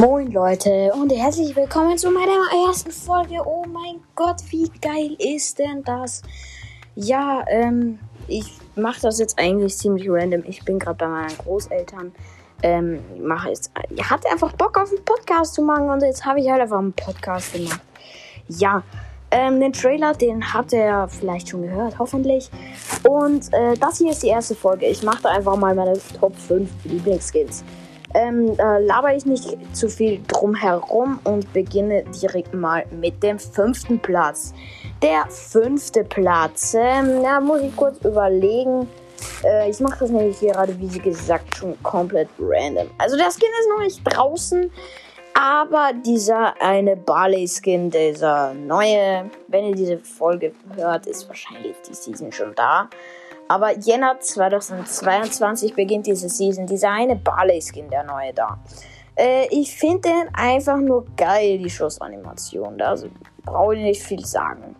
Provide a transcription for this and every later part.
Moin Leute und herzlich willkommen zu meiner ersten Folge. Oh mein Gott, wie geil ist denn das? Ja, ähm, ich mache das jetzt eigentlich ziemlich random. Ich bin gerade bei meinen Großeltern. Ähm, mache jetzt, ich hatte einfach Bock auf einen Podcast zu machen und jetzt habe ich halt einfach einen Podcast gemacht. Ja, ähm, den Trailer, den habt ihr vielleicht schon gehört, hoffentlich. Und äh, das hier ist die erste Folge. Ich mache da einfach mal meine Top 5 Lieblingsskins. Ähm, äh, laber ich nicht zu viel drum herum und beginne direkt mal mit dem fünften Platz. Der fünfte Platz, ähm, da muss ich kurz überlegen. Äh, ich mache das nämlich gerade, wie gesagt, schon komplett random. Also der Skin ist noch nicht draußen, aber dieser eine Barley-Skin, dieser neue, wenn ihr diese Folge hört, ist wahrscheinlich die Season schon da. Aber Jänner 2022 beginnt diese Season. Dieser eine Barley-Skin, der neue da. Äh, ich finde den einfach nur geil, die Schussanimation. Also brauche ich nicht viel sagen.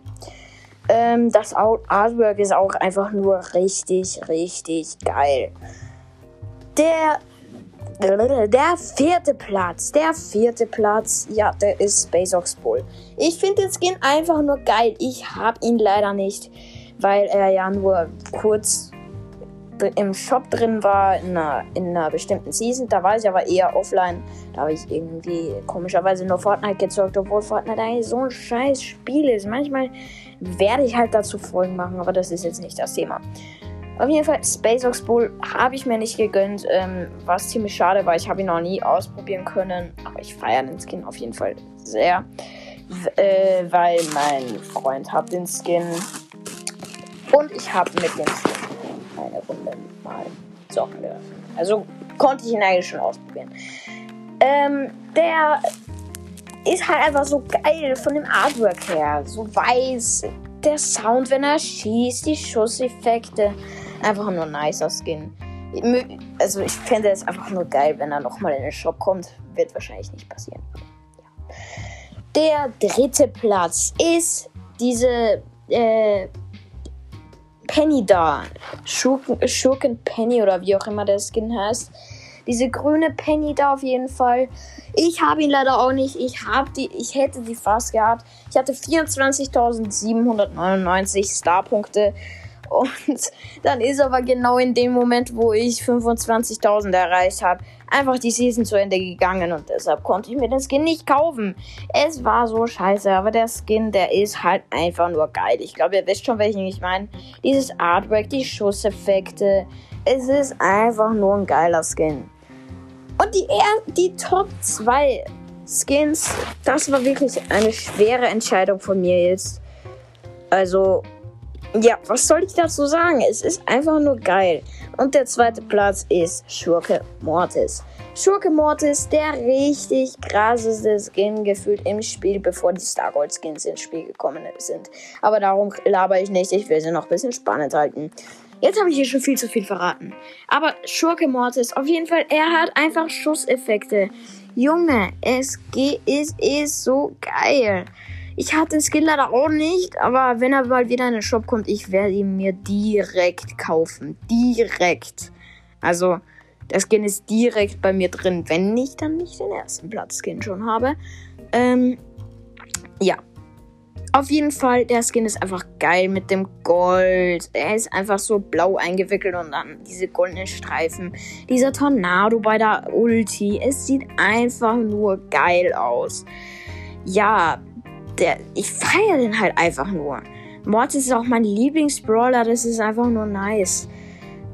Ähm, das Artwork ist auch einfach nur richtig, richtig geil. Der der vierte Platz, der vierte Platz, ja, der ist Space Ox Bull. Ich finde den Skin einfach nur geil. Ich habe ihn leider nicht weil er ja nur kurz im Shop drin war, in einer, in einer bestimmten Season. Da war ich aber eher offline. Da habe ich irgendwie komischerweise nur Fortnite gezockt, obwohl Fortnite eigentlich so ein scheiß Spiel ist. Manchmal werde ich halt dazu Folgen machen, aber das ist jetzt nicht das Thema. Auf jeden Fall, Space Ox Bull habe ich mir nicht gegönnt, ähm, was ziemlich schade war. Ich habe ihn noch nie ausprobieren können, aber ich feiere den Skin auf jeden Fall sehr, äh, weil mein Freund hat den Skin und ich habe mit dem eine Runde mal zocken dürfen. Also konnte ich ihn eigentlich schon ausprobieren. Ähm, der ist halt einfach so geil von dem Artwork her. So weiß. Der Sound, wenn er schießt, die Schusseffekte. Einfach nur nicer Skin. Also ich fände es einfach nur geil, wenn er nochmal in den Shop kommt. Wird wahrscheinlich nicht passieren. Ja. Der dritte Platz ist diese äh, Penny da. Schurken, Schurken Penny oder wie auch immer der Skin heißt. Diese grüne Penny da auf jeden Fall. Ich habe ihn leider auch nicht. Ich habe die, ich hätte die fast gehabt. Ich hatte 24.799 Starpunkte. Und dann ist aber genau in dem Moment, wo ich 25.000 erreicht habe, einfach die Season zu Ende gegangen und deshalb konnte ich mir den Skin nicht kaufen. Es war so scheiße, aber der Skin, der ist halt einfach nur geil. Ich glaube, ihr wisst schon, welchen ich meine. Dieses Artwork, die Schusseffekte. Es ist einfach nur ein geiler Skin. Und die, die Top 2 Skins, das war wirklich eine schwere Entscheidung von mir jetzt. Also, ja, was soll ich dazu sagen? Es ist einfach nur geil. Und der zweite Platz ist Schurke Mortis. Schurke Mortis, der richtig krasseste Skin gefühlt im Spiel, bevor die Stargold Skins ins Spiel gekommen sind. Aber darum laber ich nicht, ich will sie noch ein bisschen spannend halten. Jetzt habe ich hier schon viel zu viel verraten. Aber Schurke Mortis, auf jeden Fall, er hat einfach Schusseffekte. Junge, es es ist so geil. Ich hatte den Skin leider auch nicht, aber wenn er mal wieder in den Shop kommt, ich werde ihn mir direkt kaufen. Direkt. Also, der Skin ist direkt bei mir drin, wenn ich dann nicht den ersten Platz-Skin schon habe. Ähm, ja. Auf jeden Fall, der Skin ist einfach geil mit dem Gold. Er ist einfach so blau eingewickelt und dann diese goldenen Streifen. Dieser Tornado bei der Ulti. Es sieht einfach nur geil aus. Ja, der, ich feiere den halt einfach nur. Mortis ist auch mein Lieblingsbrawler, das ist einfach nur nice.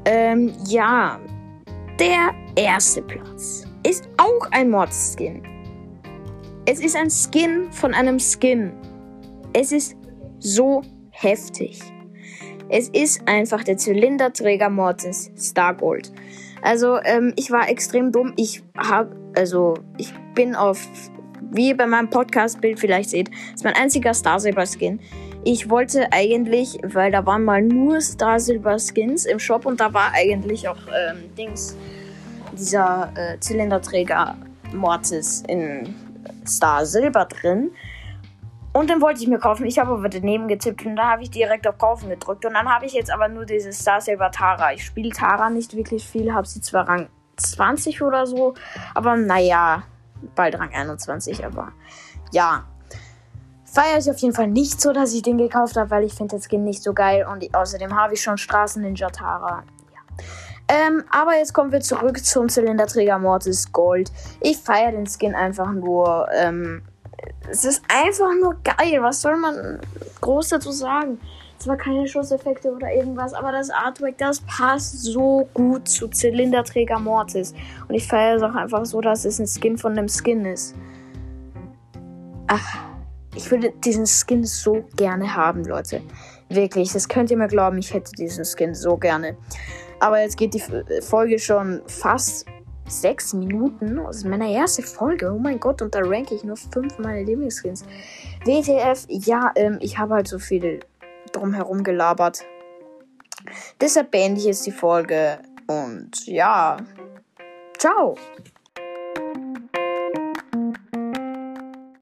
Ähm, ja. Der erste Platz ist auch ein Mortis-Skin. Es ist ein Skin von einem Skin. Es ist so heftig. Es ist einfach der Zylinderträger Mortis Stargold. Also, ähm, ich war extrem dumm. Ich habe, also, ich bin auf wie ihr bei meinem Podcast-Bild vielleicht seht, ist mein einziger Star Silver Skin. Ich wollte eigentlich, weil da waren mal nur Star Silver Skins im Shop und da war eigentlich auch ähm, Dings, dieser äh, Zylinderträger Mortis in Star Silber drin. Und den wollte ich mir kaufen. Ich habe aber daneben getippt und da habe ich direkt auf Kaufen gedrückt. Und dann habe ich jetzt aber nur dieses Star Silver Tara. Ich spiele Tara nicht wirklich viel, habe sie zwar Rang 20 oder so, aber naja, bald Rang 21, aber ja. Feiere ich auf jeden Fall nicht so, dass ich den gekauft habe, weil ich finde das Skin nicht so geil und außerdem habe ich schon Straßen Ninja Tara. Ja. Ähm, aber jetzt kommen wir zurück zum Zylinderträger Mortis Gold. Ich feiere den Skin einfach nur. Ähm, es ist einfach nur geil. Was soll man groß dazu sagen? Zwar keine Schusseffekte oder irgendwas, aber das Artwork, das passt so gut zu Zylinderträger Mortis. Und ich feiere es auch einfach so, dass es ein Skin von einem Skin ist. Ach, ich würde diesen Skin so gerne haben, Leute. Wirklich, das könnt ihr mir glauben, ich hätte diesen Skin so gerne. Aber jetzt geht die Folge schon fast sechs Minuten. Das ist meine erste Folge. Oh mein Gott, und da ranke ich nur fünf meiner Lieblingsskins. WTF, ja, ähm, ich habe halt so viel drumherum gelabert. Deshalb beende ich jetzt die Folge. Und ja, ciao.